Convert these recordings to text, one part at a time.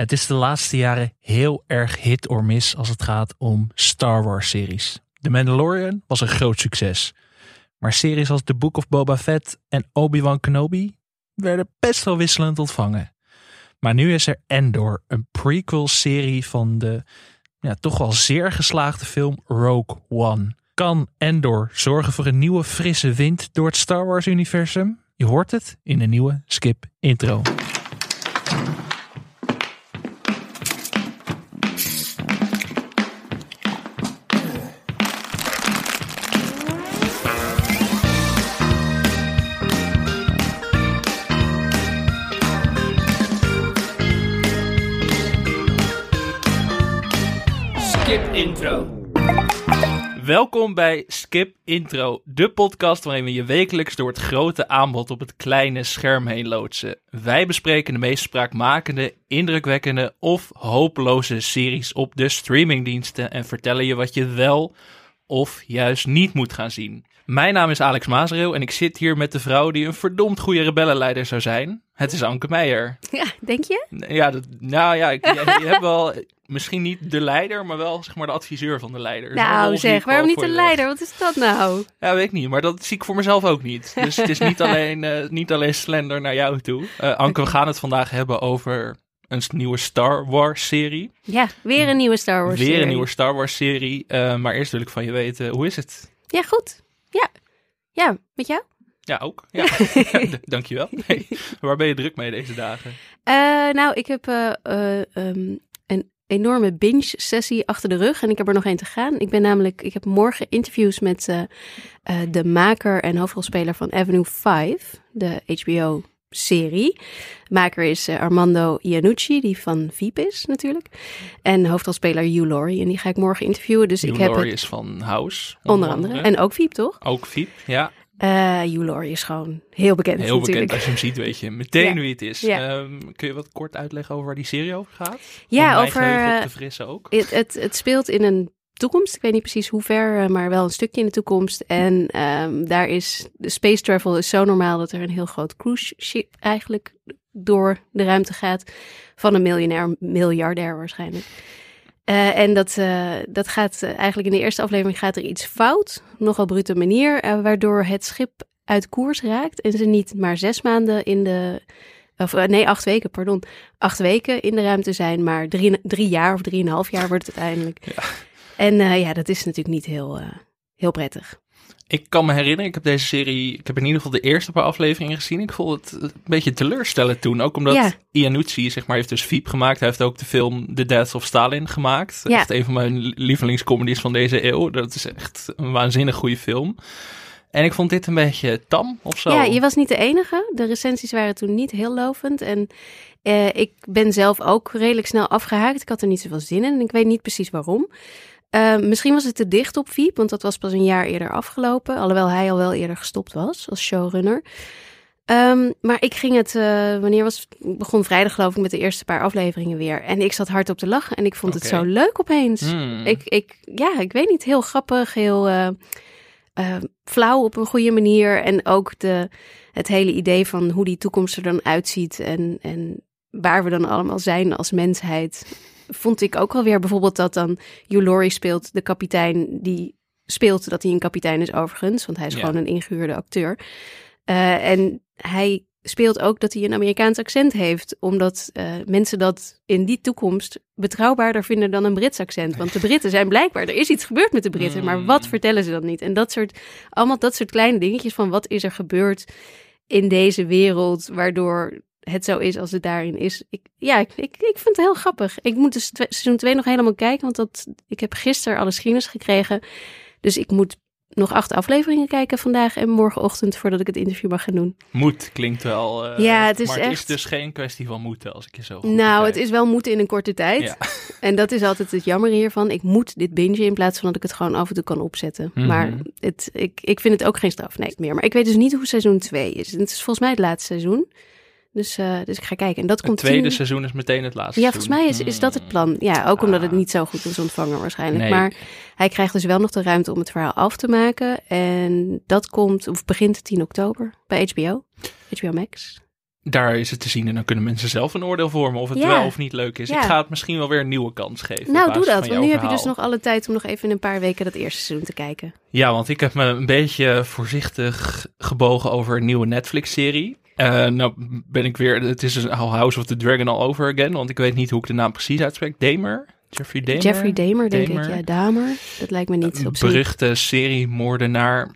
Het is de laatste jaren heel erg hit or miss als het gaat om Star Wars series. The Mandalorian was een groot succes. Maar series als The Book of Boba Fett en Obi-Wan Kenobi werden best wel wisselend ontvangen. Maar nu is er Endor, een prequel-serie van de ja, toch wel zeer geslaagde film Rogue One. Kan Endor zorgen voor een nieuwe frisse wind door het Star Wars-universum? Je hoort het in de nieuwe Skip Welkom bij Skip Intro, de podcast waarin we je wekelijks door het grote aanbod op het kleine scherm heen loodsen. Wij bespreken de meest spraakmakende, indrukwekkende of hopeloze series op de streamingdiensten en vertellen je wat je wel of juist niet moet gaan zien. Mijn naam is Alex Maasreel en ik zit hier met de vrouw die een verdomd goede rebellenleider zou zijn. Het is Anke Meijer. Ja, denk je? Ja, dat, nou ja, ik, je, je hebt wel misschien niet de leider, maar wel zeg maar de adviseur van de leider. Nou zeg, waarom niet de leider? Wat is dat nou? Ja, weet ik niet, maar dat zie ik voor mezelf ook niet. Dus het is niet alleen, eh, niet alleen slender naar jou toe. Eh, Anke, we gaan het vandaag hebben over een nieuwe Star Wars serie. Ja, weer een nieuwe Star Wars Weer serie. een nieuwe Star Wars serie. Eh, maar eerst wil ik van je weten, hoe is het? Ja, goed. Ja. Met jou? Ja, ook. Ja, dankjewel. Hey, waar ben je druk mee deze dagen? Eh, nou, ik heb eh, eh, ehm, een enorme binge-sessie achter de rug en ik heb er nog één te gaan. Ik ben namelijk, ik heb morgen interviews met de maker en hoofdrolspeler van Avenue 5, de HBO-serie. Maker is eh, Armando Iannucci, die van Veep is natuurlijk. En hoofdrolspeler Hugh Laurie, en die ga ik morgen interviewen. Dus ik Hugh heb Laurie het, is van House. onder andere. En ook Veep, toch? Ook Fiep, ja. Eh Hugh Laurie is gewoon heel bekend Heel natuurlijk. bekend. Als je hem ziet, weet je meteen Ja. wie het is. Ja. Ehm, kun je wat kort uitleggen over waar die serie over gaat? Ja, Om over, op eh, te frissen ook. Het, het, het speelt in een toekomst. Ik weet niet precies hoe ver, eh, maar wel een stukje in de toekomst. En ehm, daar is de space travel is zo normaal dat er een heel groot cruise ship eigenlijk door de ruimte gaat. Van een miljonair, miljardair waarschijnlijk. Eh, en dat, eh, dat gaat eigenlijk in de eerste aflevering gaat er iets fout. Nogal brute manier, waardoor het schip uit koers raakt. En ze niet maar zes maanden in de. Of nee, acht weken, pardon. Acht weken in de ruimte zijn, maar drie, drie jaar of drieënhalf jaar wordt het uiteindelijk. Ja. En eh, ja, dat is natuurlijk niet heel, eh, heel prettig. Ik kan me herinneren, ik heb deze serie, ik heb in ieder geval de eerste paar afleveringen gezien. Ik vond het een beetje teleurstellend toen. Ook omdat Ja. Iannucci, zeg maar, heeft dus Veep gemaakt. Hij heeft ook de film The Death of Stalin gemaakt. Ja. Echt een van mijn lievelingscomedies van deze eeuw. Dat is echt een waanzinnig goede film. En ik vond dit een beetje tam of zo. Ja, je was niet de enige. De recensies waren toen niet heel lovend. En eh, ik ben zelf ook redelijk snel afgehaakt. Ik had er niet zoveel zin in en ik weet niet precies waarom. Eh, misschien was het te dicht op Veep, want dat was pas een jaar eerder afgelopen. Alhoewel hij al wel eerder gestopt was als showrunner. Ehm, maar ik ging het, eh, wanneer was het? Begon vrijdag geloof ik met de eerste paar afleveringen weer. En ik zat hard op te lachen en ik vond het zo leuk opeens. Hmm. Ik, ik, ja, ik weet niet, heel grappig, heel eh, eh, flauw op een goede manier. En ook de, het hele idee van hoe die toekomst er dan uitziet en, en waar we dan allemaal zijn als mensheid. Vond ik ook alweer bijvoorbeeld dat dan Hugh Laurie speelt, de kapitein die speelt dat hij een kapitein is overigens, want hij is Ja. gewoon een ingehuurde acteur. Eh, en hij speelt ook dat hij een Amerikaans accent heeft, omdat eh, mensen dat in die toekomst betrouwbaarder vinden dan een Brits accent. Want de Britten zijn blijkbaar, er is iets gebeurd met de Britten, maar wat Hmm. vertellen ze dan niet? En dat soort, allemaal dat soort kleine dingetjes van wat is er gebeurd in deze wereld, waardoor het zo is als het daarin is. Ik, ja, ik, ik, ik vind het heel grappig. Ik moet dus seizoen 2 nog helemaal kijken, want dat, ik heb gisteren alle screeners gekregen. Dus ik moet nog acht afleveringen kijken vandaag en morgenochtend voordat ik het interview mag gaan doen. Moet klinkt wel. eh, Ja, het is maar het is dus geen kwestie van moeten, als ik je zo goed Nou, het is wel moeten in een korte tijd. Ja. En dat is altijd het jammer hiervan. Ik moet dit bingen in plaats van dat ik het gewoon af en toe kan opzetten. Mhm. Maar het, ik, ik vind het ook geen straf, nee, meer. Maar ik weet dus niet hoe seizoen 2 is. Het is volgens mij het laatste seizoen. Dus, eh, dus ik ga kijken. En dat Het komt tweede tien- seizoen is meteen het laatste Ja, volgens mij is, is dat het Hmm. plan. Ja, ook omdat het Ah. niet zo goed is ontvangen waarschijnlijk. Nee. Maar hij krijgt dus wel nog de ruimte om het verhaal af te maken. En dat komt, of begint 10 oktober bij HBO. HBO Max. daar is het te zien en dan kunnen mensen zelf een oordeel vormen of het Ja. wel of niet leuk is. Ja. Ik ga het misschien wel weer een nieuwe kans geven. Nou, doe dat. Want nu heb je dus nog alle tijd om nog even in een paar weken dat eerste seizoen te kijken. Ja, want ik heb me een beetje voorzichtig gebogen over een nieuwe Netflix-serie. Eh, nou ben ik weer, het is een House of the Dragon all over again, want ik weet niet hoe ik de naam precies uitspreek. Damer? Jeffrey Damer? Jeffrey Dahmer, denk Dahmer. ik. Ja, Dahmer. Dat lijkt me niet Een op zich. beruchte seriemoordenaar,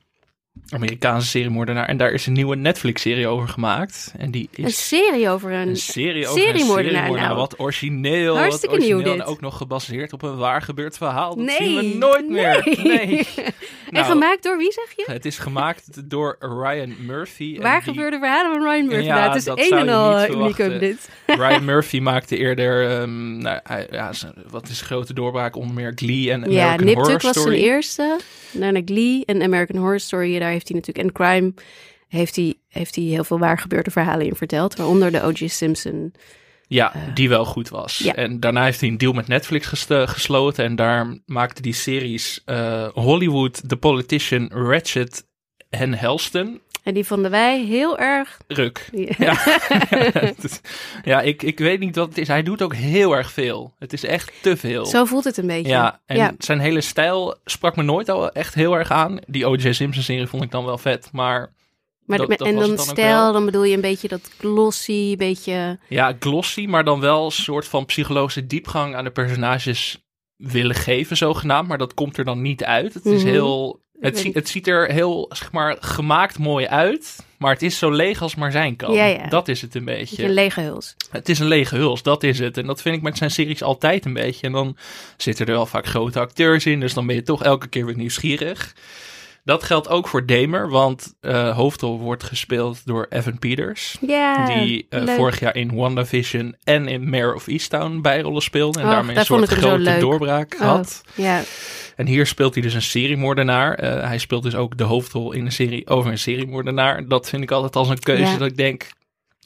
Amerikaanse seriemoordenaar. En daar is een nieuwe Netflix-serie over gemaakt. En die Een is serie over een... een serie over seriemoordenaar, een seriemoordenaar. nou. Wat origineel. Hartstikke wat nieuw origineel dit. En ook nog gebaseerd op een waar gebeurd verhaal. Dat nee. zien we nooit meer. Nee. Nee. en Nou, gemaakt door wie, zeg je? Het is gemaakt door Ryan Murphy. Waar die- gebeurde verhalen van Ryan Murphy? Ja, nou, het is dat een en al uniek dit. Ryan Murphy maakte eerder, ehm, nou, ja, wat is grote doorbraak, onder meer Glee en Ja, American Nip Horror Tuck was Story. zijn eerste. Daarna Glee en American Horror Story. Daar heeft hij natuurlijk... En Crime heeft hij, heeft hij heel veel waar gebeurde verhalen in verteld. Waaronder de O.J. Simpson. Ja, die wel goed was. ja. En daarna heeft hij een deal met Netflix ges- gesloten en daar maakte die series eh, Hollywood, The Politician, Ratchet en Helston. En die vonden wij heel erg... Ruk. Ja. Ja, ja ik, ik weet niet wat het is. Hij doet ook heel erg veel. Het is echt te veel. Zo voelt het een beetje. Ja, en ja. zijn hele stijl sprak me nooit al echt heel erg aan. Die O.J. Simpson serie vond ik dan wel vet, maar Maar dat- de- dat en dan stijl, dan bedoel je een beetje dat glossy, beetje... ja, glossy, maar dan wel een soort van psychologische diepgang aan de personages willen geven, zogenaamd. Maar dat komt er dan niet uit. Het is Mhm. heel... Het, zie- het ziet er heel, zeg maar, gemaakt mooi uit. Maar het is zo leeg als maar zijn kan. Ja, ja. Dat is het een beetje beetje. een lege huls. Het is een lege huls, dat is het. En dat vind ik met zijn series altijd een beetje. En dan zitten er wel vaak grote acteurs in, dus dan ben je toch elke keer weer nieuwsgierig. Dat geldt ook voor Damer, want eh hoofdrol wordt gespeeld door Evan Peters. Ja, die eh, vorig jaar in WandaVision en in Mayor of Easttown bijrollen speelde. En daarmee een soort grote doorbraak Oh, had. ja, En hier speelt hij dus een seriemoordenaar. Eh, hij speelt dus ook de hoofdrol in een serie over een seriemoordenaar. Dat vind ik altijd als een keuze Ja. dat ik denk,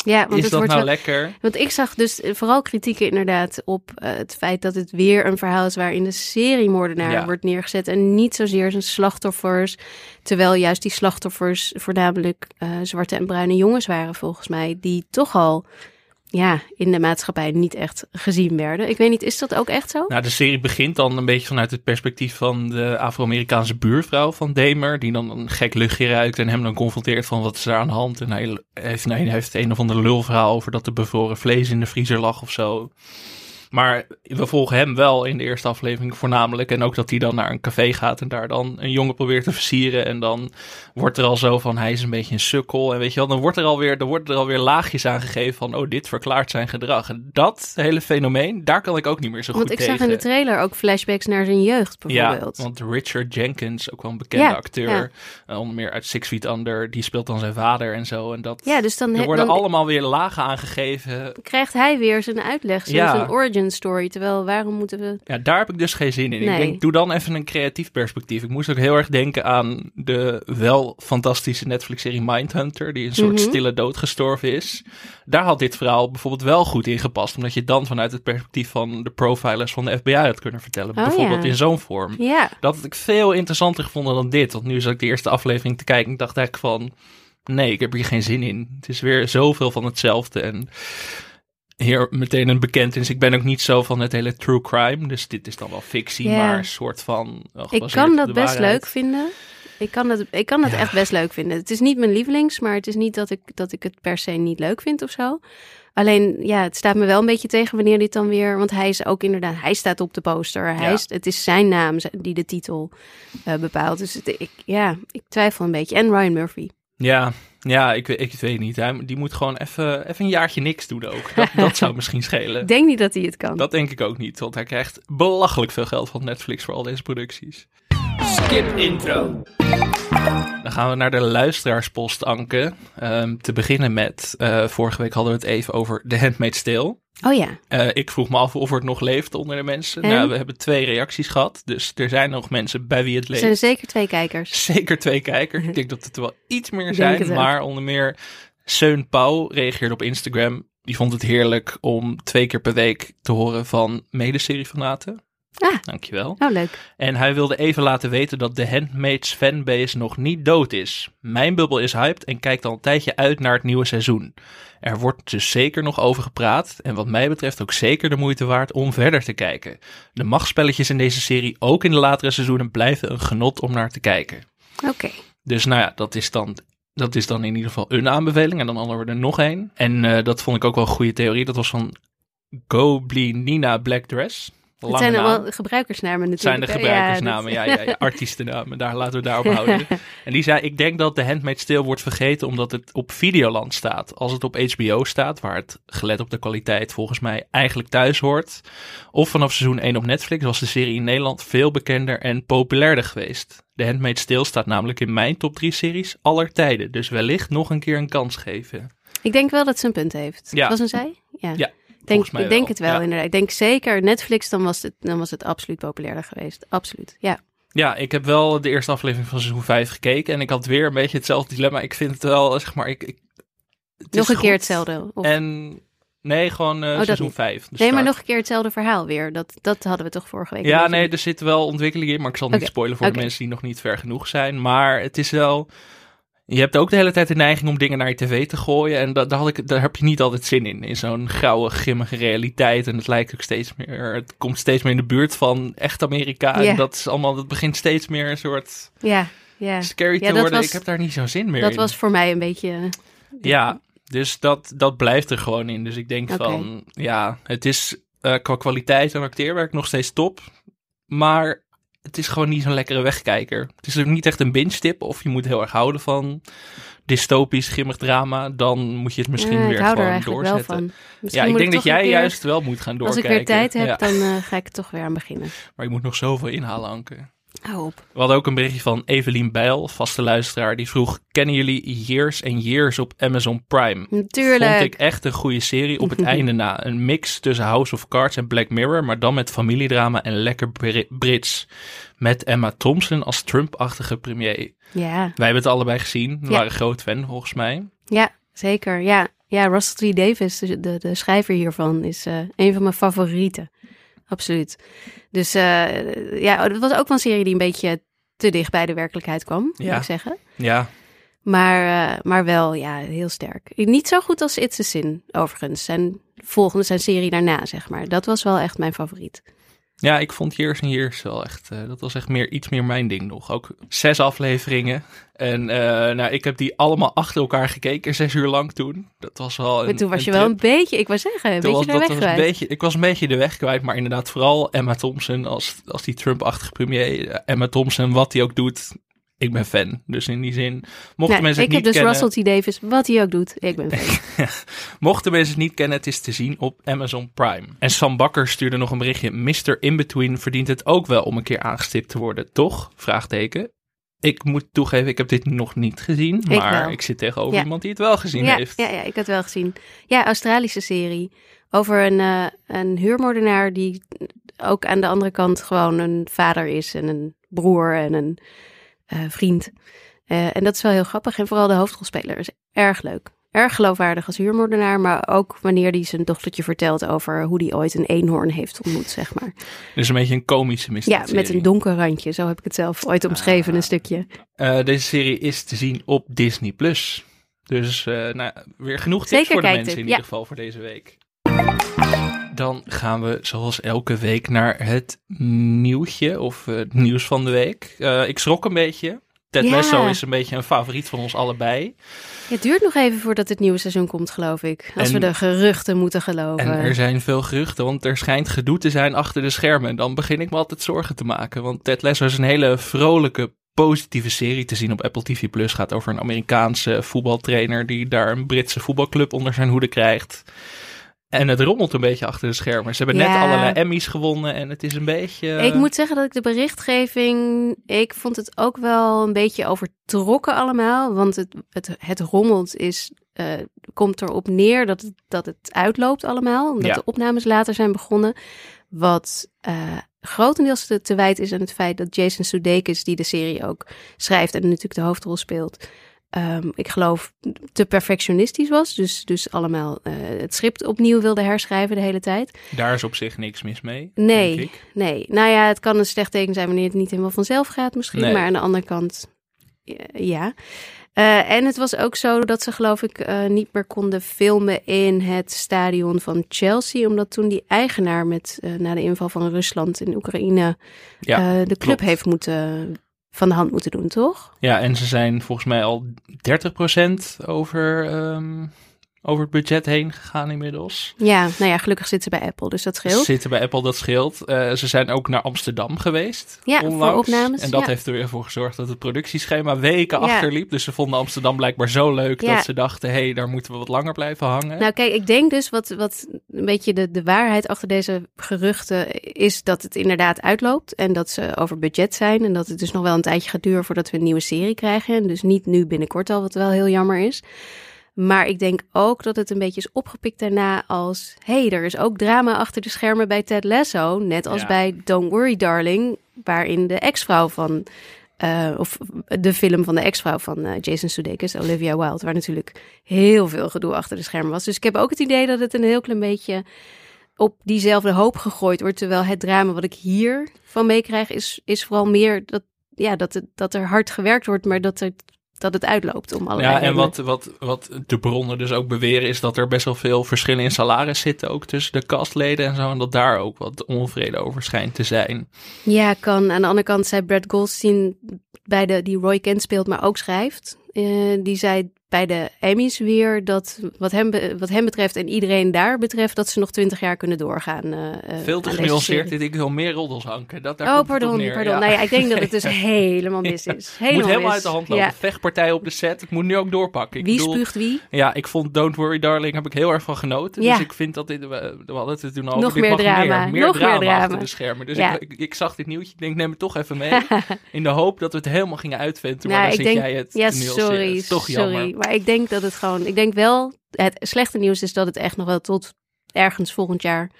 ja, want is het dat wordt nou wel- lekker? Want ik zag dus vooral kritieken inderdaad op eh, het feit dat het weer een verhaal is waarin de seriemoordenaar Ja. wordt neergezet en niet zozeer zijn slachtoffers. Terwijl juist die slachtoffers voornamelijk eh, zwarte en bruine jongens waren volgens mij, die toch al ja, in de maatschappij niet echt gezien werden. Ik weet niet, is dat ook echt zo? Nou, de serie begint dan een beetje vanuit het perspectief van de Afro-Amerikaanse buurvrouw van Damer. Die dan een gek luchtje ruikt en hem dan confronteert van wat is er aan de hand. En hij heeft, nee, hij heeft een of ander lulverhaal over dat er bevroren vlees in de vriezer lag of zo. Maar we volgen hem wel in de eerste aflevering voornamelijk. En ook dat hij dan naar een café gaat en daar dan een jongen probeert te versieren. En dan wordt er al zo van, hij is een beetje een sukkel. En weet je wel, dan wordt er alweer, dan wordt er alweer laagjes aangegeven van, oh, dit verklaart zijn gedrag. En dat hele fenomeen, daar kan ik ook niet meer zo Want goed ik tegen. zag in de trailer ook flashbacks naar zijn jeugd bijvoorbeeld. Ja, want Richard Jenkins, ook wel een bekende Ja, acteur, ja. eh, onder meer uit Six Feet Under, die speelt dan zijn vader en zo. En dat, Ja, dus dan, er worden dan allemaal weer lagen aangegeven. krijgt hij weer zijn uitleg, zijn, Ja. zijn origin story. Terwijl, waarom moeten we... Ja, daar heb ik dus geen zin in. Ik denk, doe dan even een creatief perspectief. Ik moest ook heel erg denken aan de wel fantastische Netflix-serie Mindhunter, die een soort Mhm. stille dood gestorven is. Daar had dit verhaal bijvoorbeeld wel goed in gepast, omdat je dan vanuit het perspectief van de profilers van de FBI had kunnen vertellen. Oh, bijvoorbeeld ja. in zo'n vorm. Ja, Dat had ik veel interessanter gevonden dan dit. Want nu zat ik de eerste aflevering te kijken en ik dacht eigenlijk van... Nee, ik heb hier geen zin in. Het is weer zoveel van hetzelfde. En hier meteen een bekentenis. Ik ben ook niet zo van het hele true crime. Dus dit is dan wel fictie, maar een soort van... wel ik kan dat best waarheid. leuk vinden. Ik kan dat, ik kan dat echt best leuk vinden. Het is niet mijn lievelings, maar het is niet dat ik, dat ik het per se niet leuk vind of zo. Alleen, ja, het staat me wel een beetje tegen wanneer dit dan weer... Want hij is ook inderdaad, hij staat op de poster. Hij Ja. is, het is zijn naam die de titel eh, bepaalt. Dus het, ik, ja, ik twijfel een beetje. En Ryan Murphy. Ja, ja ik, weet- ik weet niet. Hij, die moet gewoon even, even een jaartje niks doen ook. Dat, dat zou misschien schelen. Ik denk niet dat hij het kan. Dat denk ik ook niet. Want hij krijgt belachelijk veel geld van Netflix voor al deze producties. Skip intro. Dan gaan we naar de luisteraarspost, Anke. Ehm, te beginnen met, eh, vorige week hadden we het even over The Handmaid's Tale. Oh ja, Eh, ik vroeg me af of het nog leeft onder de mensen. En? Nou, we hebben twee reacties gehad. Dus er zijn nog mensen bij wie het er leeft. zijn zeker twee kijkers. Zeker twee kijkers. Ik denk dat het er wel iets meer zijn. Maar onder meer Seun Pauw reageerde op Instagram. Die vond het heerlijk om twee keer per week te horen van medeseriefanaten. Ah. Dankjewel. Oh, leuk. En hij wilde even laten weten dat de Handmaid's fanbase nog niet dood is. Mijn bubbel is hyped en kijkt al een tijdje uit naar het nieuwe seizoen. Er wordt dus zeker nog over gepraat en wat mij betreft ook zeker de moeite waard om verder te kijken. De machtspelletjes in deze serie, ook in de latere seizoenen, blijven een genot om naar te kijken. Oké. Dus nou ja, dat is dan, dat is dan in ieder geval een aanbeveling. En dan hadden we er nog één. En eh, dat vond ik ook wel een goede theorie. Dat was van Goblinina Black Dress. Het Lange zijn naam. allemaal gebruikersnamen Het zijn de natuurlijk. gebruikersnamen, ja, ja, ja, artiestennamen. Daar laten we daarop houden. En die zei, ik denk dat The Handmaid's Tale wordt vergeten omdat het op Videoland staat. Als het op HBO staat, waar het gelet op de kwaliteit volgens mij eigenlijk thuis hoort. Of vanaf seizoen 1 op Netflix was de serie in Nederland veel bekender en populairder geweest. The Handmaid's Tale staat namelijk in mijn top 3 series aller tijden. Dus wellicht nog een keer een kans geven. Ik denk wel dat ze een punt heeft. Ja. Was een zij? Ja. Ja, Denk, ik denk het wel, Ja. inderdaad. Ik denk zeker Netflix, dan was, het, dan was het absoluut populairder geweest. Absoluut, ja. Ja, ik heb wel de eerste aflevering van seizoen 5 gekeken. En ik had weer een beetje hetzelfde dilemma. Ik vind het wel, zeg maar, ik... ik het Nog een keer hetzelfde. Of, En nee, gewoon eh, dat seizoen niet. 5. nee, maar nog een keer hetzelfde verhaal weer. Dat, dat hadden we toch vorige week. Ja, nee, er zit wel ontwikkeling in, maar ik zal niet spoilen voor de mensen die nog niet ver genoeg zijn. Maar het is wel. Je hebt ook de hele tijd de neiging om dingen naar je tv te gooien. En da- daar, had ik, daar heb je niet altijd zin in. In zo'n grauwe, grimmige realiteit. En het lijkt ook steeds meer. Het komt steeds meer in de buurt van echt Amerika. En dat is allemaal. Dat begint steeds meer een soort Ja, ja. scary te Ja, dat worden. was- ik heb daar niet zo'n zin meer Dat in. was voor mij een beetje... Ja, dus dat, dat blijft er gewoon in. Dus ik denk van, ja, het is eh, qua kwaliteit en acteerwerk nog steeds top. Maar het is gewoon niet zo'n lekkere wegkijker. Het is ook niet echt een binge-tip. Of je moet heel erg houden van dystopisch, grimmig drama. Dan moet je het misschien Ja, weer er gewoon doorzetten. Ja, ik denk dat jij keer- juist wel moet gaan Als doorkijken. ik weer tijd heb, Ja, dan eh, ga ik toch weer aan beginnen. Maar je moet nog zoveel inhalen, Anke. Hou op. We hadden ook een berichtje van Evelien Bijl, vaste luisteraar. Die vroeg, kennen jullie Years and Years op Amazon Prime? Natuurlijk. Vond ik echt een goede serie op het einde na. Een mix tussen House of Cards en Black Mirror, maar dan met familiedrama en lekker Bri- Brits. Met Emma Thompson als Trump-achtige premier. Ja, Wij hebben het allebei gezien. We Ja. waren groot fan volgens mij. ja, zeker. Ja, ja Russell T. Davis, de, de, de schrijver hiervan, is eh, een van mijn favorieten. Absoluut. Dus eh, ja, het was ook wel een serie die een beetje te dicht bij de werkelijkheid kwam, moet Ja. ik zeggen. Ja, Maar, eh, maar wel, ja, heel sterk. Niet zo goed als It's a Sin, overigens. Zijn volgende, zijn serie daarna, zeg maar. Dat was wel echt mijn favoriet. Ja ik vond Years and Years wel echt... eh, dat was echt meer, iets meer mijn ding nog. Ook zes afleveringen. En eh, nou, ik heb die allemaal achter elkaar gekeken, zes uur lang toen. Dat was wel Maar toen was je wel een beetje, ik wou zeggen, een Toen was- beetje dat naar weg was een kwijt. beetje, ik was een beetje de weg kwijt, maar inderdaad vooral Emma Thompson als, als die Trump-achtige premier. Eh, Emma Thompson, wat hij ook doet, ik ben fan. Dus in die zin, mochten Nee, mensen ik het heb niet dus kennen, Russell T. Davis, wat hij ook doet. Ik ben fan. mochten mensen het niet kennen, het is te zien op Amazon Prime. En Sam Bakker stuurde nog een berichtje, Mr. Inbetween verdient het ook wel om een keer aangestipt te worden, toch? Vraagteken. Ik moet toegeven, ik heb dit nog niet gezien, Ik maar ik zit tegenover Ja. iemand die het wel gezien ja, heeft. ja, ja, ik had het wel gezien. Ja, Australische serie. Over een, eh, een huurmoordenaar die ook aan de andere kant gewoon een vader is en een broer en een vriend. Eh, en dat is wel heel grappig. En vooral de hoofdrolspeler is erg leuk. Erg geloofwaardig als huurmoordenaar, maar ook wanneer hij zijn dochtertje vertelt over hoe hij ooit een eenhoorn heeft ontmoet, zeg maar. Dus een beetje een komische Ja, misdaadserie. met een donker randje. Zo heb ik het zelf ooit omschreven, een stukje. Eh, deze serie is te zien op Disney+. Plus. Dus eh, nou, ja, weer genoeg tips Zeker voor de mensen in ja. ieder geval voor deze week. Dan gaan we zoals elke week naar het nieuwtje of eh, het nieuws van de week. Eh, ik schrok een beetje. Ted Ja. Lasso is een beetje een favoriet van ons allebei. Het duurt nog even voordat het nieuwe seizoen komt, geloof ik. Als En- we de geruchten moeten geloven. En er zijn veel geruchten, want er schijnt gedoe te zijn achter de schermen. En dan begin ik me altijd zorgen te maken. Want Ted Lasso is een hele vrolijke, positieve serie te zien op Apple TV+. Plus. gaat over een Amerikaanse voetbaltrainer die daar een Britse voetbalclub onder zijn hoede krijgt. En het rommelt een beetje achter de schermen. Ze hebben net allerlei Emmys gewonnen en het is een beetje... Ik moet zeggen dat ik de berichtgeving, ik vond het ook wel een beetje overtrokken allemaal. Want het, het, het rommelt is, eh, komt erop neer dat het, dat het uitloopt allemaal. Omdat Ja. de opnames later zijn begonnen. Wat eh, grotendeels te, te wijten is aan het feit dat Jason Sudeikis, die de serie ook schrijft en natuurlijk de hoofdrol speelt, ehm, ik geloof, te perfectionistisch was. Dus, dus allemaal eh, het script opnieuw wilde herschrijven de hele tijd. Daar is op zich niks mis mee. Nee, denk ik. nee. Nou ja, het kan een slecht teken zijn wanneer het niet helemaal vanzelf gaat misschien. Nee. Maar aan de andere kant, ja. Eh, en het was ook zo dat ze geloof ik eh, niet meer konden filmen in het stadion van Chelsea. Omdat toen die eigenaar met, na de inval van Rusland in Oekraïne Ja, de club klopt. heeft moeten, van de hand moeten doen, toch? Ja, en ze zijn volgens mij al 30% over, ehm, over het budget heen gegaan inmiddels. Ja, nou ja, gelukkig zitten ze bij Apple, dus dat Ze scheelt. zitten bij Apple, dat scheelt. Eh, ze zijn ook naar Amsterdam geweest. Ja, voor onlangs. opnames, En dat ja. heeft er weer voor gezorgd dat het productieschema weken Ja. achterliep. Dus ze vonden Amsterdam blijkbaar zo leuk Ja. dat ze dachten... hé, hey, daar moeten we wat langer blijven hangen. Nou, kijk, ik denk dus wat, wat een beetje de, de waarheid achter deze geruchten is dat het inderdaad uitloopt. En dat ze over budget zijn. En dat het dus nog wel een tijdje gaat duren voordat we een nieuwe serie krijgen. En dus niet nu binnenkort al, wat wel heel jammer is. Maar ik denk ook dat het een beetje is opgepikt daarna als... hey, er is ook drama achter de schermen bij Ted Lasso. Net als Ja. bij Don't Worry Darling, waarin de ex-vrouw van... eh, of de film van de ex-vrouw van eh, Jason Sudeikis, Olivia Wilde... waar natuurlijk heel veel gedoe achter de schermen was. Dus ik heb ook het idee dat het een heel klein beetje op diezelfde hoop gegooid wordt. Terwijl het drama wat ik hier van meekrijg is, is vooral meer dat, ja, dat, het, dat er hard gewerkt wordt, maar dat, het dat het uitloopt om allerlei Ja, en wat, wat, wat de bronnen dus ook beweren is dat er best wel veel verschillen in salaris zitten, ook tussen de castleden en zo. En dat daar ook wat onvrede over schijnt te zijn. Ja, kan. Aan de andere kant zei Brad Goldstein, bij de, die Roy Kent speelt, maar ook schrijft. eh, die zei bij de Emmys weer dat wat hem, wat hem betreft en iedereen daar betreft, dat ze nog twintig jaar kunnen doorgaan. eh, eh, Veel te genuanceerd. Ik wil meer roddels hanken. Dat, daar Oh, pardon, neer. pardon. Ja. Nou ja, ik denk dat het dus helemaal mis is. Helemaal moet helemaal mis. uit de hand lopen. Ja. Vechtpartij op de set. Ik moet nu ook doorpakken. Ik Wie bedoel, spuugt wie? Ja, ik vond Don't Worry Darling heb ik heel erg van genoten. Ja. Dus ik vind dat dit, we, we hadden het toen al Nog dit meer drama. Meer, meer Nog meer drama, achter de schermen. Dus ik, ik, ik zag dit nieuwtje. Ik denk, neem het toch even mee. in de hoop dat we het helemaal gingen uitventen. Maar Nou, dan ik zit denk, jij het ja, sorry, toch sorry. jammer. Maar ik denk dat het gewoon, ik denk wel, het slechte nieuws is dat het echt nog wel tot ergens volgend jaar,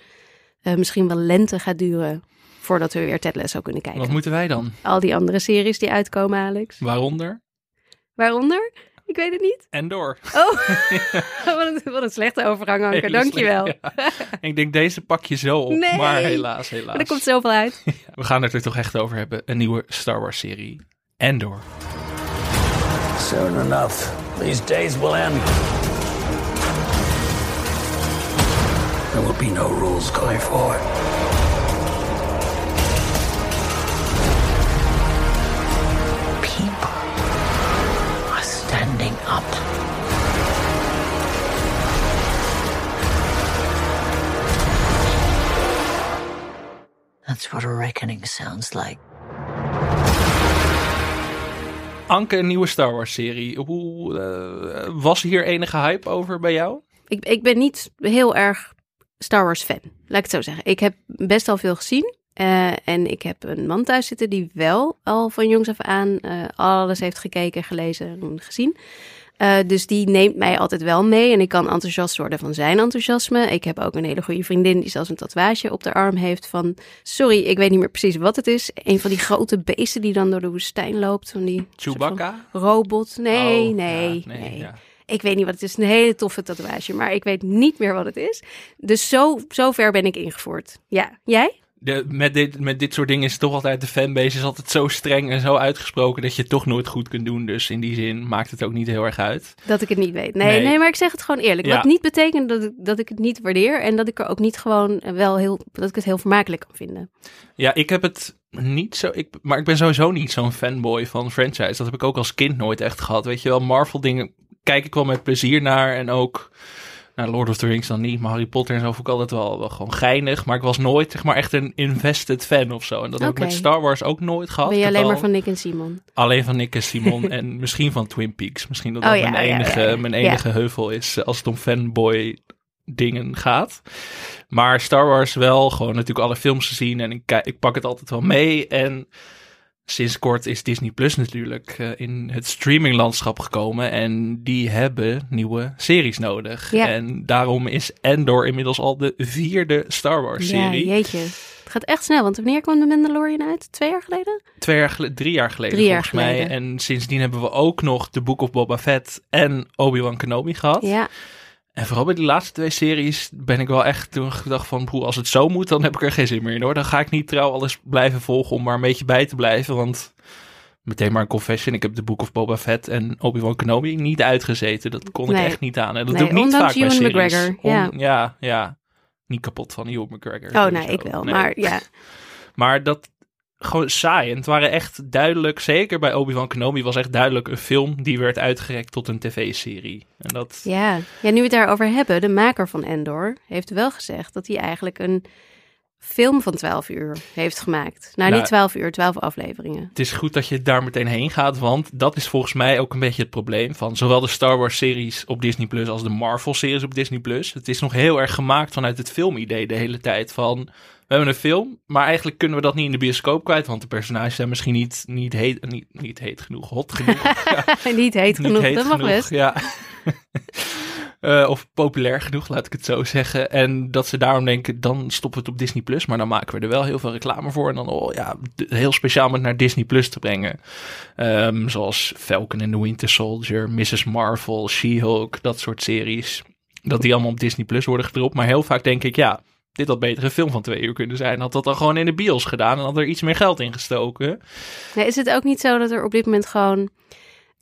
eh, misschien wel lente gaat duren, voordat we weer Ted Lasso kunnen kijken. Wat moeten wij dan? Al die andere series die uitkomen, Alex. Waaronder? Waaronder? Ik weet het niet. En door. Oh, wat, een, wat een slechte overgang, Anke. Hele Dankjewel. slecht, ja. Ik denk, deze pak je zo op. Nee. Maar helaas, helaas. Maar er komt zoveel uit. We gaan het er toch echt over hebben. Een nieuwe Star Wars serie. Endor. Soon enough, these days will end. There will be no rules going forward. People are standing up. That's what a reckoning sounds like. Anke, een nieuwe Star Wars serie. Hoe, eh, was hier enige hype over bij jou? Ik, ik ben niet heel erg Star Wars fan, laat ik het zo zeggen. Ik heb best al veel gezien. eh, en ik heb een man thuis zitten die wel al van jongs af aan eh, alles heeft gekeken, gelezen en gezien. Eh, dus die neemt mij altijd wel mee en ik kan enthousiast worden van zijn enthousiasme. Ik heb ook een hele goede vriendin die zelfs een tatoeage op de arm heeft van... Sorry, ik weet niet meer precies wat het is. Een van die grote beesten die dan door de woestijn loopt. Van die van Chewbacca? Robot. Nee, Oh, nee, ja, nee. ja. Ik weet niet wat het is. Een hele toffe tatoeage, maar ik weet niet meer wat het is. Dus zo, zo ver ben ik ingevoerd. Ja, jij? De, met, dit, met dit soort dingen is het toch altijd, de fanbase is altijd zo streng en zo uitgesproken dat je het toch nooit goed kunt doen. Dus in die zin maakt het ook niet heel erg uit. Dat ik het niet weet. Nee, Nee. nee, maar ik zeg het gewoon eerlijk. Ja. Wat niet betekent dat ik, dat ik het niet waardeer en dat ik er ook niet gewoon wel heel, dat ik het heel vermakelijk kan vinden. Ja, ik heb het niet zo. Ik, maar ik ben sowieso niet zo'n fanboy van franchise. Dat heb ik ook als kind nooit echt gehad. Weet je wel, Marvel dingen kijk ik wel met plezier naar. En ook, nou, Lord of the Rings dan niet. Maar Harry Potter en zo vond ik altijd wel, wel gewoon geinig. Maar ik was nooit, zeg maar, echt een invested fan of zo. En dat heb ik met Star Wars ook nooit gehad. ben je alleen maar van Nick en Simon? Alleen van Nick en Simon en misschien van Twin Peaks. Misschien dat Oh dat ja, mijn ja, enige, ja. mijn enige heuvel is eh, als het om fanboy dingen gaat. Maar Star Wars wel, gewoon natuurlijk alle films gezien en ik, ik pak het altijd wel mee. En sinds kort is Disney Plus natuurlijk eh, in het streaminglandschap gekomen. En die hebben nieuwe series nodig. Ja. En daarom is Endor inmiddels al de vierde Star Wars Ja, serie. jeetje. Het gaat echt snel, want wanneer kwam de Mandalorian uit? Twee jaar geleden? Twee jaar geleden, drie jaar geleden Drie jaar volgens mij. En sindsdien hebben we ook nog The Book of Boba Fett en Obi-Wan Kenobi gehad. Ja, En vooral bij die laatste twee series ben ik wel echt toen gedacht van... broer, als het zo moet, dan heb ik er geen zin meer in hoor. Dan ga ik niet trouw alles blijven volgen om maar een beetje bij te blijven. Want meteen maar een confession. Ik heb de Book of Boba Fett en Obi-Wan Kenobi niet uitgezeten. Dat kon Nee. ik echt niet aan. En dat Nee, doe ik niet vaak bij Ewan series. McGregor, On- ja. ja, ja. Niet kapot van Ewan McGregor. oh nee, ik wel. Nee. Maar ja, Maar dat gewoon saai. En het waren echt duidelijk, zeker bij Obi-Wan Kenobi, was echt duidelijk een film die werd uitgerekt tot een tv-serie. En dat, ja. ja, nu we het daarover hebben, de maker van Endor heeft wel gezegd dat hij eigenlijk een film van 12 uur heeft gemaakt. Nou, Nou, niet 12 uur, 12 afleveringen. het is goed dat je daar meteen heen gaat, want dat is volgens mij ook een beetje het probleem van zowel de Star Wars-series op Disney Plus als de Marvel-series op Disney Plus. Het is nog heel erg gemaakt vanuit het filmidee de hele tijd van. We hebben een film, maar eigenlijk kunnen we dat niet in de bioscoop kwijt, want de personages zijn misschien niet, niet, heet, niet, niet heet genoeg, hot genoeg. Ja, niet heet niet genoeg, heet dat mag genoeg, best. Ja. Eh, of populair genoeg, laat ik het zo zeggen. En dat ze daarom denken, dan stoppen we het op Disney Plus. Maar dan maken we er wel heel veel reclame voor. En dan, oh ja, heel speciaal om het naar Disney Plus te brengen. Ehm, zoals Falcon and the Winter Soldier, Mrs. Marvel, She-Hulk, dat soort series. Dat die allemaal op Disney Plus worden gedropt. Maar heel vaak denk ik, ja, dit had beter een film van twee uur kunnen zijn. Had dat dan gewoon in de bios gedaan en had er iets meer geld in gestoken. Nee, is het ook niet zo dat er op dit moment gewoon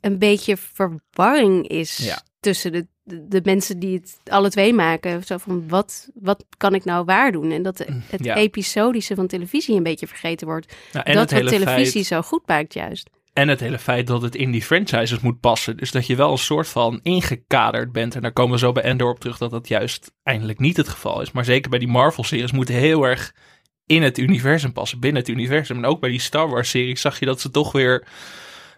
een beetje verwarring is Ja. tussen de, de, de mensen die het alle twee maken? Zo van, wat, wat kan ik nou waar doen? En dat de- het Ja. episodische van televisie een beetje vergeten wordt. Nou, en dat wat hele televisie feit- zo goed maakt juist. En het hele feit dat het in die franchises moet passen. Dus dat je wel een soort van ingekaderd bent. En daar komen we zo bij Endor op terug dat dat juist eindelijk niet het geval is. Maar zeker bij die Marvel-series moeten heel erg in het universum passen. Binnen het universum. En ook bij die Star Wars-series zag je dat ze toch weer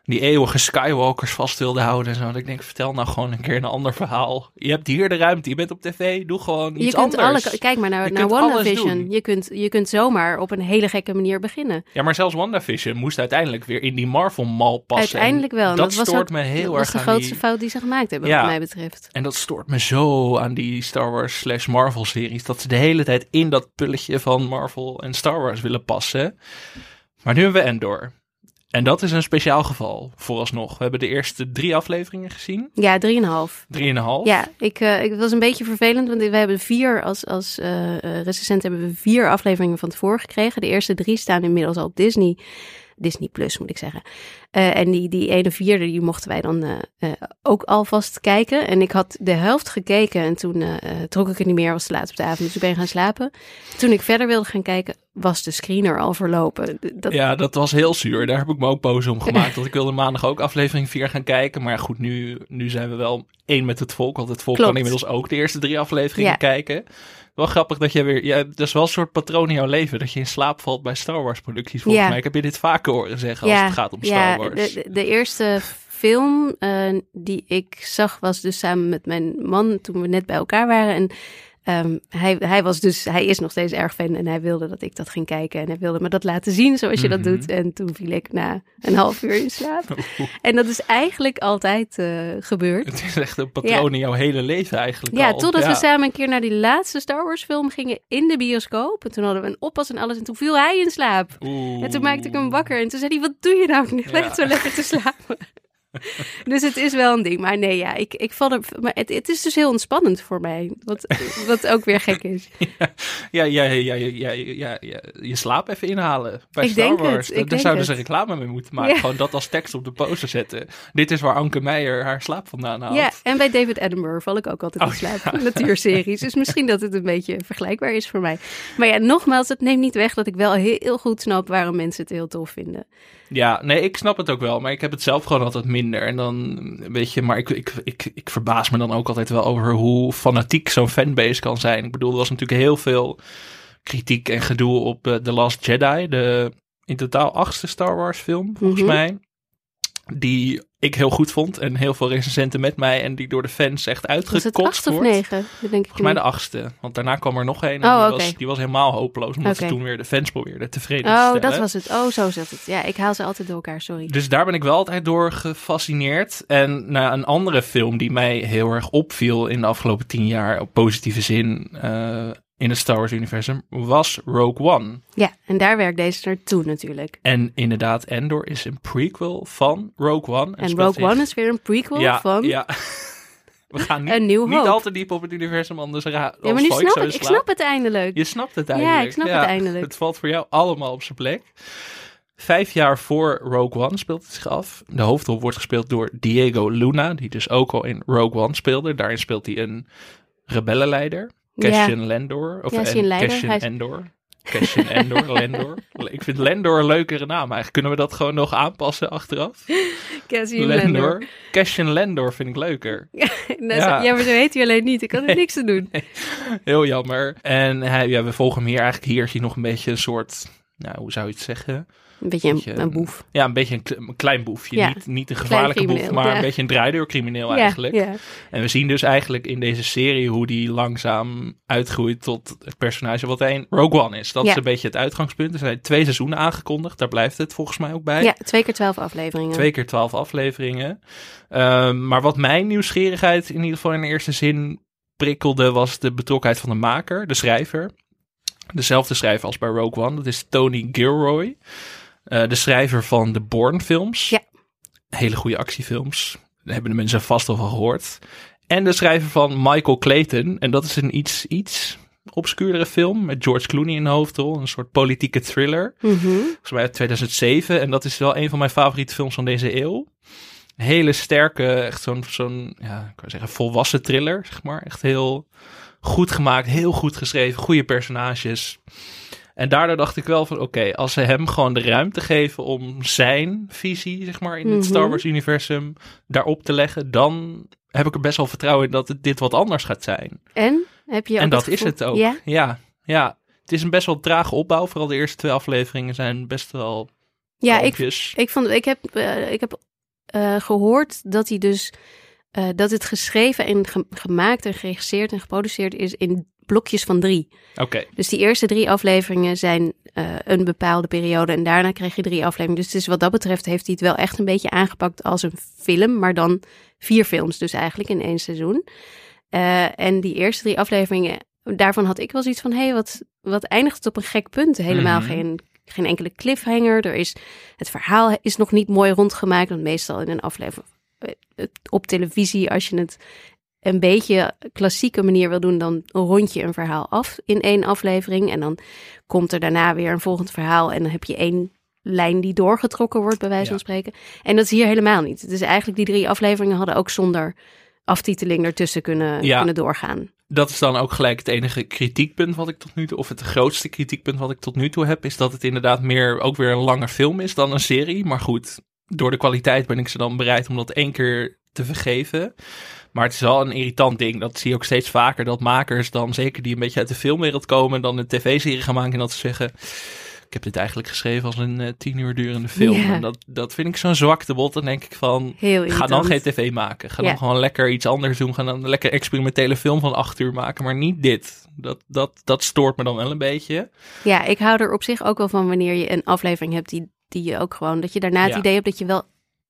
die eeuwige Skywalkers vast wilden houden. En zo. Dat ik denk, vertel nou gewoon een keer een ander verhaal. Je hebt hier de ruimte. Je bent op tv. Doe gewoon iets je kunt anders. alle, kijk maar naar, Je naar WandaVision. Je kunt, je kunt zomaar op een hele gekke manier beginnen. Ja, maar zelfs WandaVision moest uiteindelijk weer in die Marvel-mal passen. En Uiteindelijk wel. En Dat, was stoort ook- me heel dat erg was de aan grootste die... fout die ze gemaakt hebben, Ja. wat mij betreft. En dat stoort me zo aan die Star Wars slash Marvel series. Dat ze de hele tijd in dat pulletje van Marvel en Star Wars willen passen. Maar nu hebben we Endor. En dat is een speciaal geval, vooralsnog. We hebben de eerste drie afleveringen gezien. Ja, drieënhalf. Drieënhalf. Ja, ik, eh, ik was een beetje vervelend, want we hebben vier, als, als eh eh, recensent hebben we vier afleveringen van tevoren gekregen. De eerste drie staan inmiddels al op Disney. Disney Plus moet ik zeggen. Eh, en die, die ene vierde, die mochten wij dan eh, eh, ook alvast kijken. En ik had de helft gekeken en toen trok ik het niet meer, was te laat op de avond, dus ik ben gaan slapen. Toen ik verder wilde gaan kijken, was de screener al verlopen. Dat, Ja, dat was heel zuur. Daar heb ik me ook boos om gemaakt. Want ik wilde maandag ook aflevering 4 gaan kijken. Maar goed, nu, nu zijn we wel één met het volk. Want het volk Klopt. kan inmiddels ook de eerste drie afleveringen Ja. kijken. Wel grappig dat je weer... Ja, dat is wel een soort patroon in jouw leven. Dat je in slaap valt bij Star Wars producties. Volgens Ja. mij. Ik heb je dit vaker horen zeggen als het gaat om Star Wars. De, de, de eerste film eh, die ik zag was dus samen met mijn man toen we net bij elkaar waren. En ehm, hij, hij was dus, hij is nog steeds erg fan en hij wilde dat ik dat ging kijken. En hij wilde me dat laten zien zoals je dat Mhm. doet. En toen viel ik na een half uur in slaap. En dat is eigenlijk altijd eh, gebeurd. Het is echt een patroon in jouw hele leven eigenlijk Ja, al. totdat Ja. we samen een keer naar die laatste Star Wars film gingen in de bioscoop. En toen hadden we een oppas en alles en toen viel hij in slaap. Oeh. En toen maakte ik hem wakker en toen zei hij, wat doe je nou? Ik Ja. zo lekker te slapen. dus het is wel een ding. Maar nee, ja, ik, ik val er... Maar het, het is dus heel ontspannend voor mij. Wat, wat ook weer gek is. Ja, ja, ja, ja, ja, ja, je slaap even inhalen bij Ik Star denk Wars. het, ik Daar zouden ze reclame mee moeten maken. Ja. Gewoon dat als tekst op de poster zetten. Dit is waar Anke Meijer haar slaap vandaan haalt. Ja, en bij David Attenborough val ik ook altijd in Oh, slaap. Natuurseries. Dus misschien dat het een beetje vergelijkbaar is voor mij. Maar ja, nogmaals, het neemt niet weg dat ik wel heel goed snap waarom mensen het heel tof vinden. Ja, nee, ik snap het ook wel. Maar ik heb het zelf gewoon altijd minder. En dan, weet je, maar ik, ik, ik, ik verbaas me dan ook altijd wel over hoe fanatiek zo'n fanbase kan zijn. Ik bedoel, er was natuurlijk heel veel kritiek en gedoe op eh, The Last Jedi. De in totaal achtste Star Wars film, volgens Mhm. mij. Die ik heel goed vond. En heel veel recensenten met mij. En die door de fans echt Was het uitgekotst acht of wordt. negen? Denk ik Volgens mij de achtste. Want daarna kwam er nog een. En Oh, die, was, die was helemaal hopeloos. Omdat ze toen weer de fans probeerden tevreden te Oh, stellen. dat was het. Oh, zo zat het. Ja, ik haal ze altijd door elkaar, sorry. Dus daar ben ik wel altijd door gefascineerd. En nou, een andere film die mij heel erg opviel in de afgelopen tien jaar, op positieve zin, eh, in het Star Wars universum, was Rogue One. Ja, en daar werkt deze naartoe natuurlijk. En inderdaad, Endor is een prequel van Rogue One. En speelt Rogue One is weer een prequel ja, van... Ja. We gaan niet, al te diep op het universum, anders ra- Ja, maar nu snap ik, ik snap het eindelijk. Je snapt het Ja, eindelijk. ik snap het eindelijk. Het valt voor jou allemaal op zijn plek. Vijf jaar voor Rogue One speelt het zich af. De hoofdrol wordt gespeeld door Diego Luna, die dus ook al in Rogue One speelde. Daarin speelt hij een rebellenleider, Cassian Landor. Of leider? Cassian is- Endor. Cassian Endor, Landor. Ik vind Landor een leukere naam eigenlijk. Kunnen we dat gewoon nog aanpassen achteraf? Cassian Landor. Cassian Landor vind ik leuker. Nou, Ja. maar zo heet hij alleen niet. Ik kan er niks aan doen. Heel jammer. En hij, ja, we volgen hem hier eigenlijk. Hier is hij nog een beetje een soort, nou, hoe zou je het zeggen? Een beetje een, boef. Ja, een beetje een, kle- een klein boefje. Ja. Niet, niet een gevaarlijke boef, maar ja. een beetje een draaideurcrimineel eigenlijk. ja. En we zien dus eigenlijk in deze serie hoe die langzaam uitgroeit tot het personage wat hij in Rogue One is. Dat is een beetje het uitgangspunt. Er zijn twee seizoenen aangekondigd. Daar blijft het volgens mij ook bij. ja, twee keer twaalf afleveringen. Twee keer twaalf afleveringen. Ehm, maar wat mijn nieuwsgierigheid in ieder geval in de eerste zin prikkelde, was de betrokkenheid van de maker, de schrijver. Dezelfde schrijver als bij Rogue One. Dat is Tony Gilroy. Eh, de schrijver van de Bourne films. Ja. Hele goede actiefilms. Daar hebben de mensen vast al van gehoord. En de schrijver van Michael Clayton. En dat is een iets, iets obscuurdere film met George Clooney in de hoofdrol. Een soort politieke thriller Mhm. volgens mij uit 2007. En dat is wel een van mijn favoriete films van deze eeuw. Een hele sterke, echt zo'n, zo'n ja, ik kan zeggen, volwassen thriller, zeg maar. Echt heel goed gemaakt, heel goed geschreven, goede personages. En daardoor dacht ik wel van, oké, als ze hem gewoon de ruimte geven om zijn visie, zeg maar, in het Mhm. Star Wars-universum daarop te leggen, dan heb ik er best wel vertrouwen in dat het dit wat anders gaat zijn. En? Heb je ook en dat het is het ook. Ja? ja, ja. Het is een best wel trage opbouw. Vooral de eerste twee afleveringen zijn best wel Ja, ik, kalmpjes. ik, vond, ik heb, eh, ik heb eh, gehoord dat hij dus eh, dat het geschreven en ge- gemaakt en geregisseerd en geproduceerd is in blokjes van drie. Oké, Dus die eerste drie afleveringen zijn eh, een bepaalde periode en daarna krijg je drie afleveringen. Dus is wat dat betreft heeft hij het wel echt een beetje aangepakt als een film, maar dan vier films dus eigenlijk in één seizoen. Eh, en die eerste drie afleveringen, daarvan had ik wel zoiets van, hé, hey, wat, wat eindigt het op een gek punt? Helemaal Mhm. geen, geen enkele cliffhanger. Er is, het verhaal is nog niet mooi rondgemaakt, want meestal in een aflevering eh, op televisie, als je het een beetje klassieke manier wil doen, dan rond je een verhaal af in één aflevering. En dan komt er daarna weer een volgend verhaal. En dan heb je één lijn die doorgetrokken wordt, bij wijze Ja. van spreken. En dat is hier helemaal niet. Het is eigenlijk die drie afleveringen hadden ook zonder aftiteling ertussen kunnen, Ja. kunnen doorgaan. dat is dan ook gelijk het enige kritiekpunt wat ik tot nu toe, of het grootste kritiekpunt wat ik tot nu toe heb, is dat het inderdaad meer ook weer een lange film is dan een serie. Maar goed, door de kwaliteit ben ik ze dan bereid om dat één keer te vergeven. Maar het is wel een irritant ding. Dat zie je ook steeds vaker. Dat makers dan, zeker die een beetje uit de filmwereld komen, dan een tv-serie gaan maken en dat ze zeggen. Ik heb dit eigenlijk geschreven als een eh, tien uur durende film. Ja. En dat, dat vind ik zo'n zwakte bot. Dan denk ik van, Ga dan geen tv maken. Ga dan gewoon lekker iets anders doen. Ga dan een lekker experimentele film van acht uur maken. Maar niet dit. Dat, dat, dat stoort me dan wel een beetje. Ja, ik hou er op zich ook wel van wanneer je een aflevering hebt die, die je ook gewoon, dat je daarna het Ja. idee hebt dat je wel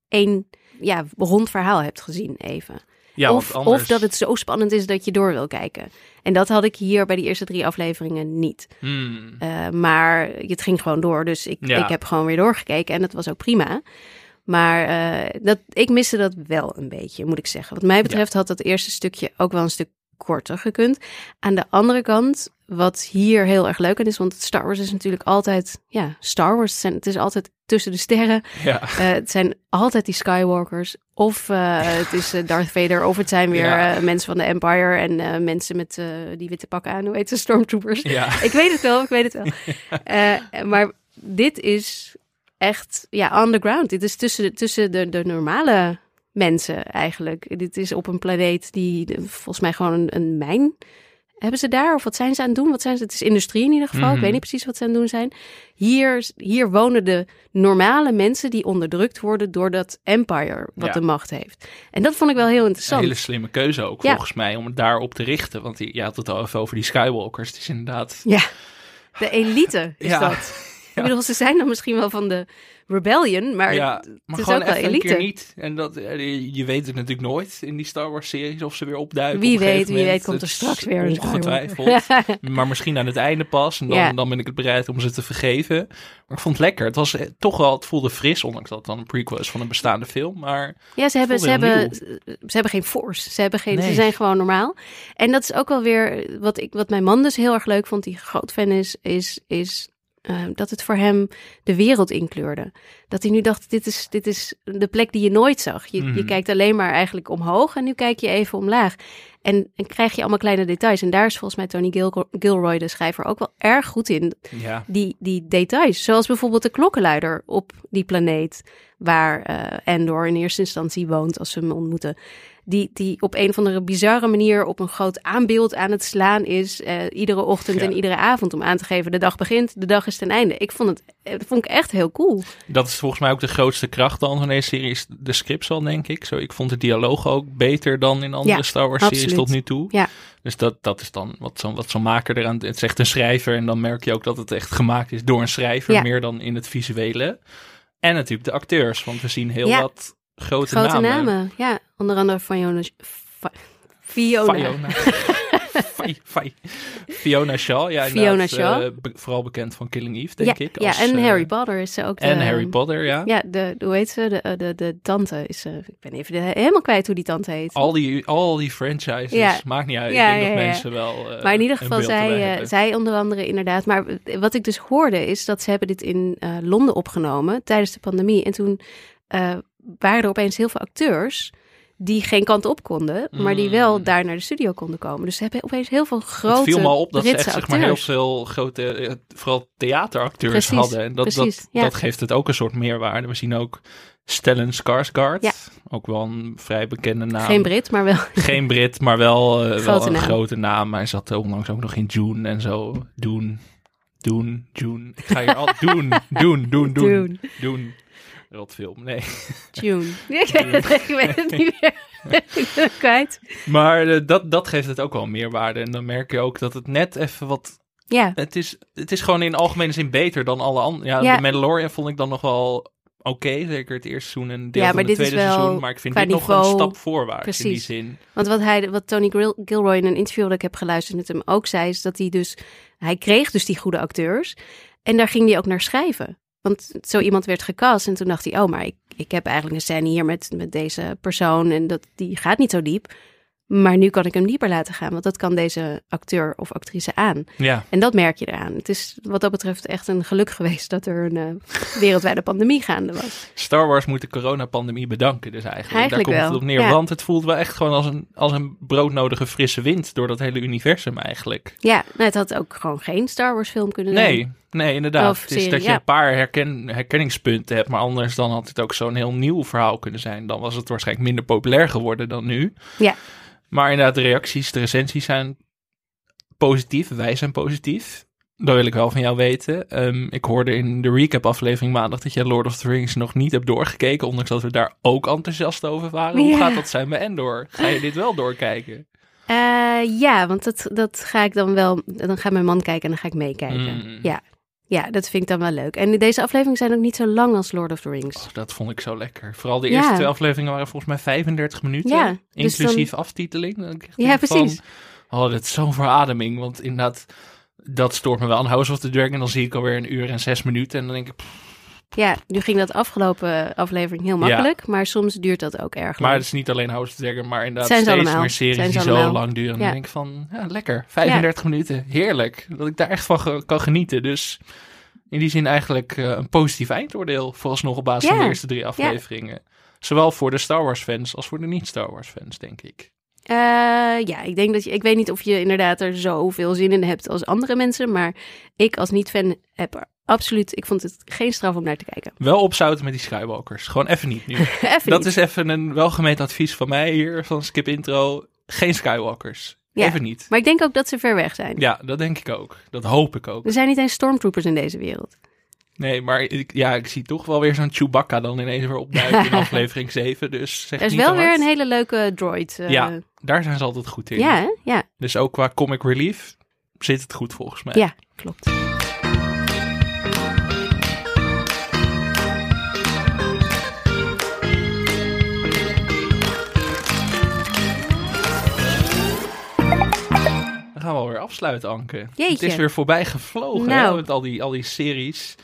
één ja, rond verhaal hebt gezien even. Ja, of, anders... of dat het zo spannend is dat je door wil kijken. En dat had ik hier bij die eerste drie afleveringen niet. Hmm. Uh, maar het ging gewoon door. Dus ik, Ja. ik heb gewoon weer doorgekeken en dat was ook prima. Maar uh, dat, ik miste dat wel een beetje, moet ik zeggen. Wat mij betreft had dat eerste stukje ook wel een stuk korter gekund. Aan de andere kant, wat hier heel erg leuk aan is, want Star Wars is natuurlijk altijd, ja, Star Wars. Het is altijd tussen de sterren. Ja. Uh, het zijn altijd die Skywalkers. Of uh, het is Darth Vader, of het zijn weer Ja. uh, mensen van de Empire en mensen met die witte pakken aan. Hoe heet ze? Stormtroopers. Ja. Ik weet het wel, ik weet het wel. Maar dit is echt ja, on the ground. Dit is tussen, tussen de, de normale mensen eigenlijk. Dit is op een planeet die volgens mij gewoon een, een mijn hebben ze daar? Of wat zijn ze aan het doen? Wat zijn ze? Het is industrie in ieder geval. Ik Mhm. weet niet precies wat ze aan het doen zijn. Hier, hier wonen de normale mensen die onderdrukt worden door dat empire wat Ja. de macht heeft. En dat vond ik wel heel Een interessant. hele slimme keuze ook, Ja. volgens mij, om het daarop te richten. Want je had het al even over die Skywalkers. Het is inderdaad... Ja, de elite is Ja. dat. Ik bedoel, ze zijn dan misschien wel van de rebellion, maar ja, het maar is gewoon ook wel elite. keer niet. En dat, eh, je- weet het natuurlijk nooit in die Star Wars series of ze weer opduiken. Wie op weet, wie moment. weet komt er straks weer een Ongetwijfeld. Maar misschien aan het einde pas. En dan, Ja. dan ben ik het bereid om ze te vergeven. Maar ik vond het lekker. Het was eh, toch wel, het voelde fris, ondanks dat het dan een prequel is van een bestaande film. Maar Ja, ze hebben, ze, hebben, ze hebben geen force. Ze, hebben geen, ze zijn gewoon normaal. En dat is ook wel weer wat, ik, wat mijn man dus heel erg leuk vond, die groot fan is, is, is eh, dat het voor hem de wereld inkleurde. Dat hij nu dacht, dit is, dit is de plek die je nooit zag. Je, je Mhm. kijkt alleen maar eigenlijk omhoog en nu kijk je even omlaag. En, en krijg je allemaal kleine details. En daar is volgens mij Tony Gil- Gilroy, de schrijver, ook wel erg goed in. ja, Die, die details. Zoals bijvoorbeeld de klokkenluider op die planeet. Waar eh Endor in eerste instantie woont als ze hem ontmoeten. Die, die op een of andere bizarre manier op een groot aanbeeld aan het slaan is. eh, iedere ochtend Ja. en iedere avond om aan te geven. De dag begint, de dag is ten einde. Ik vond het eh, dat vond ik echt heel cool. dat is volgens mij ook de grootste kracht dan van deze serie. Is de scripts al, denk ik. Zo, ik vond de dialoog ook beter dan in andere Ja, Star Wars series tot nu toe. Ja. Dus dat, dat is dan wat zo'n wat zo'n maker eraan... Het echt een schrijver en dan merk je ook dat het echt gemaakt is door een schrijver. Ja. Meer dan in het visuele. En natuurlijk de acteurs, want we zien heel Ja. wat grote, Grote namen. namen. Ja, onder andere. Fi- Fiona. Fiona. Fi- Fi- Fiona Shaw. Ja, Fiona Shaw. eh, be- vooral bekend van Killing Eve, denk ja, ik. ja, als, en eh, Harry Potter is ze ook. De, En Harry Potter, ja. Ja, de, hoe heet ze? De, de, de tante is. eh, ik ben even de- helemaal kwijt hoe die tante heet. Al die, al die franchises, Ja. maakt niet uit. Ja, ik denk ja, dat ja. mensen wel eh, Maar in ieder geval, zij, eh, zij onder andere inderdaad. Maar wat ik dus hoorde is dat ze hebben dit in eh, Londen opgenomen tijdens de pandemie. En toen eh, waren er opeens heel veel acteurs die geen kant op konden, maar die wel Mm. daar naar de studio konden komen. Dus ze hebben opeens heel veel grote het viel me op dat ze echt zeg maar, heel veel grote, eh, vooral theateracteurs Precies, hadden. En dat, precies, dat, ja. dat geeft het ook een soort meerwaarde. We zien ook Stellan Skarsgård, Ja. ook wel een vrij bekende naam. Geen Brit, maar wel. Geen Brit, maar wel, eh, wel een naam. grote naam. Hij zat onlangs ook nog in June en zo. Doen, doen, June. Ik ga hier al doen, doen, doen, doen, Dune. doen. Rotfilm, nee. June. Ik weet het, ik weet het niet meer. ik ben het kwijt. Maar eh, dat, dat geeft het ook wel meerwaarde. En dan merk je ook dat het net even wat Ja, Het is, het is gewoon in algemene zin beter dan alle andere. Ja, Ja. de Mandalorian vond ik dan nog wel oké. zeker het eerste seizoen en deel Ja, van het tweede seizoen. Maar ik vind dit nog een stap voorwaarts in die zin. Want wat, hij, wat Tony Gil- Gilroy in een interview dat ik heb geluisterd met hem ook zei, is dat hij dus, hij kreeg dus die goede acteurs. En daar ging hij ook naar schrijven. Want zo iemand werd gecast en toen dacht hij, oh, maar ik, ik heb eigenlijk een scène hier met, met deze persoon en dat, die gaat niet zo diep. Maar nu kan ik hem dieper laten gaan, want dat kan deze acteur of actrice aan. Ja, En dat merk je eraan. Het is wat dat betreft echt een geluk geweest dat er een eh, wereldwijde pandemie gaande was. Star Wars moet de coronapandemie bedanken dus eigenlijk. Eigenlijk Daar komt wel, het op neer. ja. Want het voelt wel echt gewoon als een, als een broodnodige frisse wind door dat hele universum eigenlijk. Ja, nou, het had ook gewoon geen Star Wars film kunnen zijn. Nee, nee, inderdaad. Of het is dat je ja. een paar herken, herkenningspunten hebt, maar anders dan had het ook zo'n heel nieuw verhaal kunnen zijn. Dan was het waarschijnlijk minder populair geworden dan nu. Ja. Maar inderdaad, de reacties, de recensies zijn positief. Wij zijn positief. Dat wil ik wel van jou weten. Ehm, ik hoorde in de recap-aflevering maandag dat je Lord of the Rings nog niet hebt doorgekeken, ondanks dat we daar ook enthousiast over waren. Hoe Ja. gaat dat zijn bij Endor? Ga je dit wel doorkijken? Eh, ja, want dat, dat ga ik dan wel. Dan gaat mijn man kijken en dan ga ik meekijken. Mm. Ja. Ja, dat vind ik dan wel leuk. En deze afleveringen zijn ook niet zo lang als Lord of the Rings. Oh, dat vond ik zo lekker. Vooral de Ja. eerste twee afleveringen waren volgens mij 35 minuten. Ja, dus inclusief aftiteling. Ja, van, precies. oh, dat is zo'n verademing. Want inderdaad, dat stoort me wel aan House of the Dragon. Dan zie ik alweer een uur en zes minuten. En dan denk ik, pff, Ja, nu ging dat afgelopen aflevering heel makkelijk, maar soms duurt dat ook erg lang. maar het is niet alleen House of Dragon. Maar inderdaad steeds allemaal. meer series Zijn die zo lang duren. En dan denk ik van, ja, lekker. 35 minuten. Heerlijk. Dat ik daar echt van kan genieten. Dus in die zin eigenlijk eh, een positief eindoordeel. Vooralsnog op basis van de eerste drie afleveringen. Zowel voor de Star Wars fans als voor de niet-Star Wars fans, denk ik. Eh, ja, ik denk dat je. Ik weet niet of je inderdaad er zoveel zin in hebt als andere mensen, maar ik als niet-fan heb er absoluut. Ik vond het geen straf om naar te kijken. Wel opzouten met die Skywalkers. Gewoon even niet nu. Even Dat niet. is even een welgemeend advies van mij hier, van Skip Intro. Geen Skywalkers. Ja. Even niet. Maar ik denk ook dat ze ver weg zijn. Ja, dat denk ik ook. Dat hoop ik ook. Er zijn niet eens stormtroopers in deze wereld. Nee, maar ik, ja, ik zie toch wel weer zo'n Chewbacca dan ineens weer opduiken in aflevering 7. Dus zeg Er is niet wel weer een hele leuke droid. eh, Ja, daar zijn ze altijd goed in. ja, hè? ja, Dus ook qua comic relief zit het goed volgens mij. ja, klopt. Alweer afsluiten, Anke. Het is weer voorbij gevlogen Nou. hè, met al die, al die series.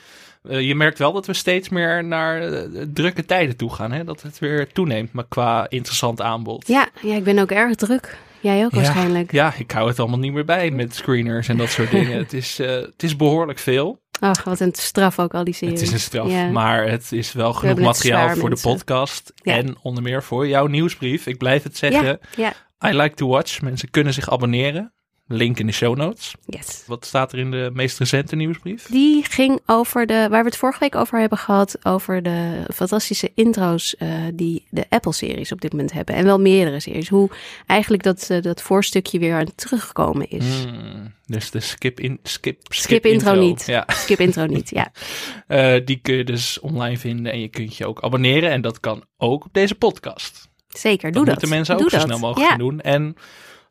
Eh, je merkt wel dat we steeds meer naar eh, drukke tijden toe gaan. Hè? Dat het weer toeneemt, maar qua interessant aanbod. Ja, ja, ik ben ook erg druk. Jij ook Ja, waarschijnlijk. Ja, ik hou het allemaal niet meer bij met screeners en dat soort dingen. Het is, eh, het is behoorlijk veel. Ach, wat een straf ook al die series. Het is een straf, Ja. maar het is wel genoeg materiaal voor mensen. de podcast. Ja. En onder meer voor jouw nieuwsbrief. Ik blijf het zeggen. I like to watch. Mensen kunnen zich abonneren. Link in de show notes. yes. Wat staat er in de meest recente nieuwsbrief? Die ging over de, waar we het vorige week over hebben gehad, over de fantastische intro's eh, die de Apple-series op dit moment hebben. En wel meerdere series. Hoe eigenlijk dat, eh, dat voorstukje weer aan het teruggekomen is. Hmm, dus de skip, in, skip, skip, Skip intro niet. Ja, Skip intro niet, ja. Eh, die kun je dus online vinden en je kunt je ook abonneren. En dat kan ook op deze podcast. Zeker, Dat doe dat. moeten mensen ook Doe zo dat. snel mogelijk ja. doen. En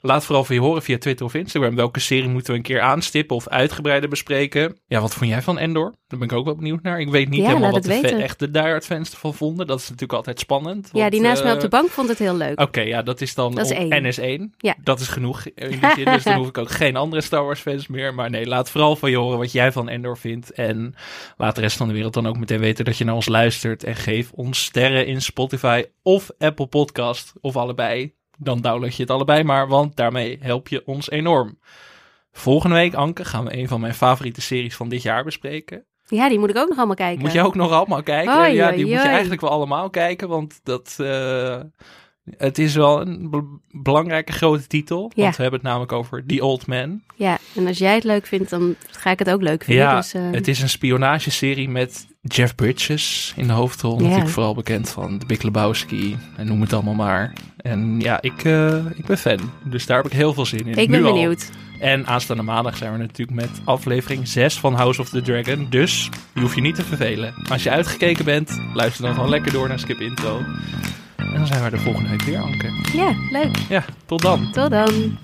laat vooral van je horen via Twitter of Instagram. Welke serie moeten we een keer aanstippen of uitgebreider bespreken? Ja, wat vond jij van Endor? Daar ben ik ook wel benieuwd naar. Ik weet niet Ja, helemaal wat de weten. echt de diehard fans ervan vonden. Dat is natuurlijk altijd spannend. Ja, die naast mij op eh, de bank vond het heel leuk. Oké, ja, dat is dan Dat is op één. NS1. Ja. Dat is genoeg in die zin. Dus dan hoef ik ook geen andere Star Wars fans meer. Maar nee, laat vooral van je horen wat jij van Endor vindt. En laat de rest van de wereld dan ook meteen weten dat je naar ons luistert. En geef ons sterren in Spotify of Apple Podcast. Of allebei. Dan download je het allebei maar, want daarmee help je ons enorm. Volgende week, Anke, gaan we een van mijn favoriete series van dit jaar bespreken. Ja, die moet ik ook nog allemaal kijken. Moet je ook nog allemaal kijken? Oei, ja, oei, die moet je eigenlijk wel allemaal kijken, want dat, eh, het is wel een be- belangrijke grote titel. Ja. Want we hebben het namelijk over The Old Man. Ja, en als jij het leuk vindt, dan ga ik het ook leuk vinden. Ja, dus, eh, het is een spionageserie met Jeff Bridges in de hoofdrol. Ja. Natuurlijk vooral bekend van The Big Lebowski en noem het allemaal maar. En ja, ik, eh, ik ben fan. Dus daar heb ik heel veel zin in. ik ben Nu al. benieuwd. En aanstaande maandag zijn we natuurlijk met aflevering 6 van House of the Dragon. Dus je hoeft je niet te vervelen. Als je uitgekeken bent, luister dan gewoon lekker door naar Skip Intro. En dan zijn we de volgende week weer, Anke. Ja, leuk. Ja, tot dan. Tot dan.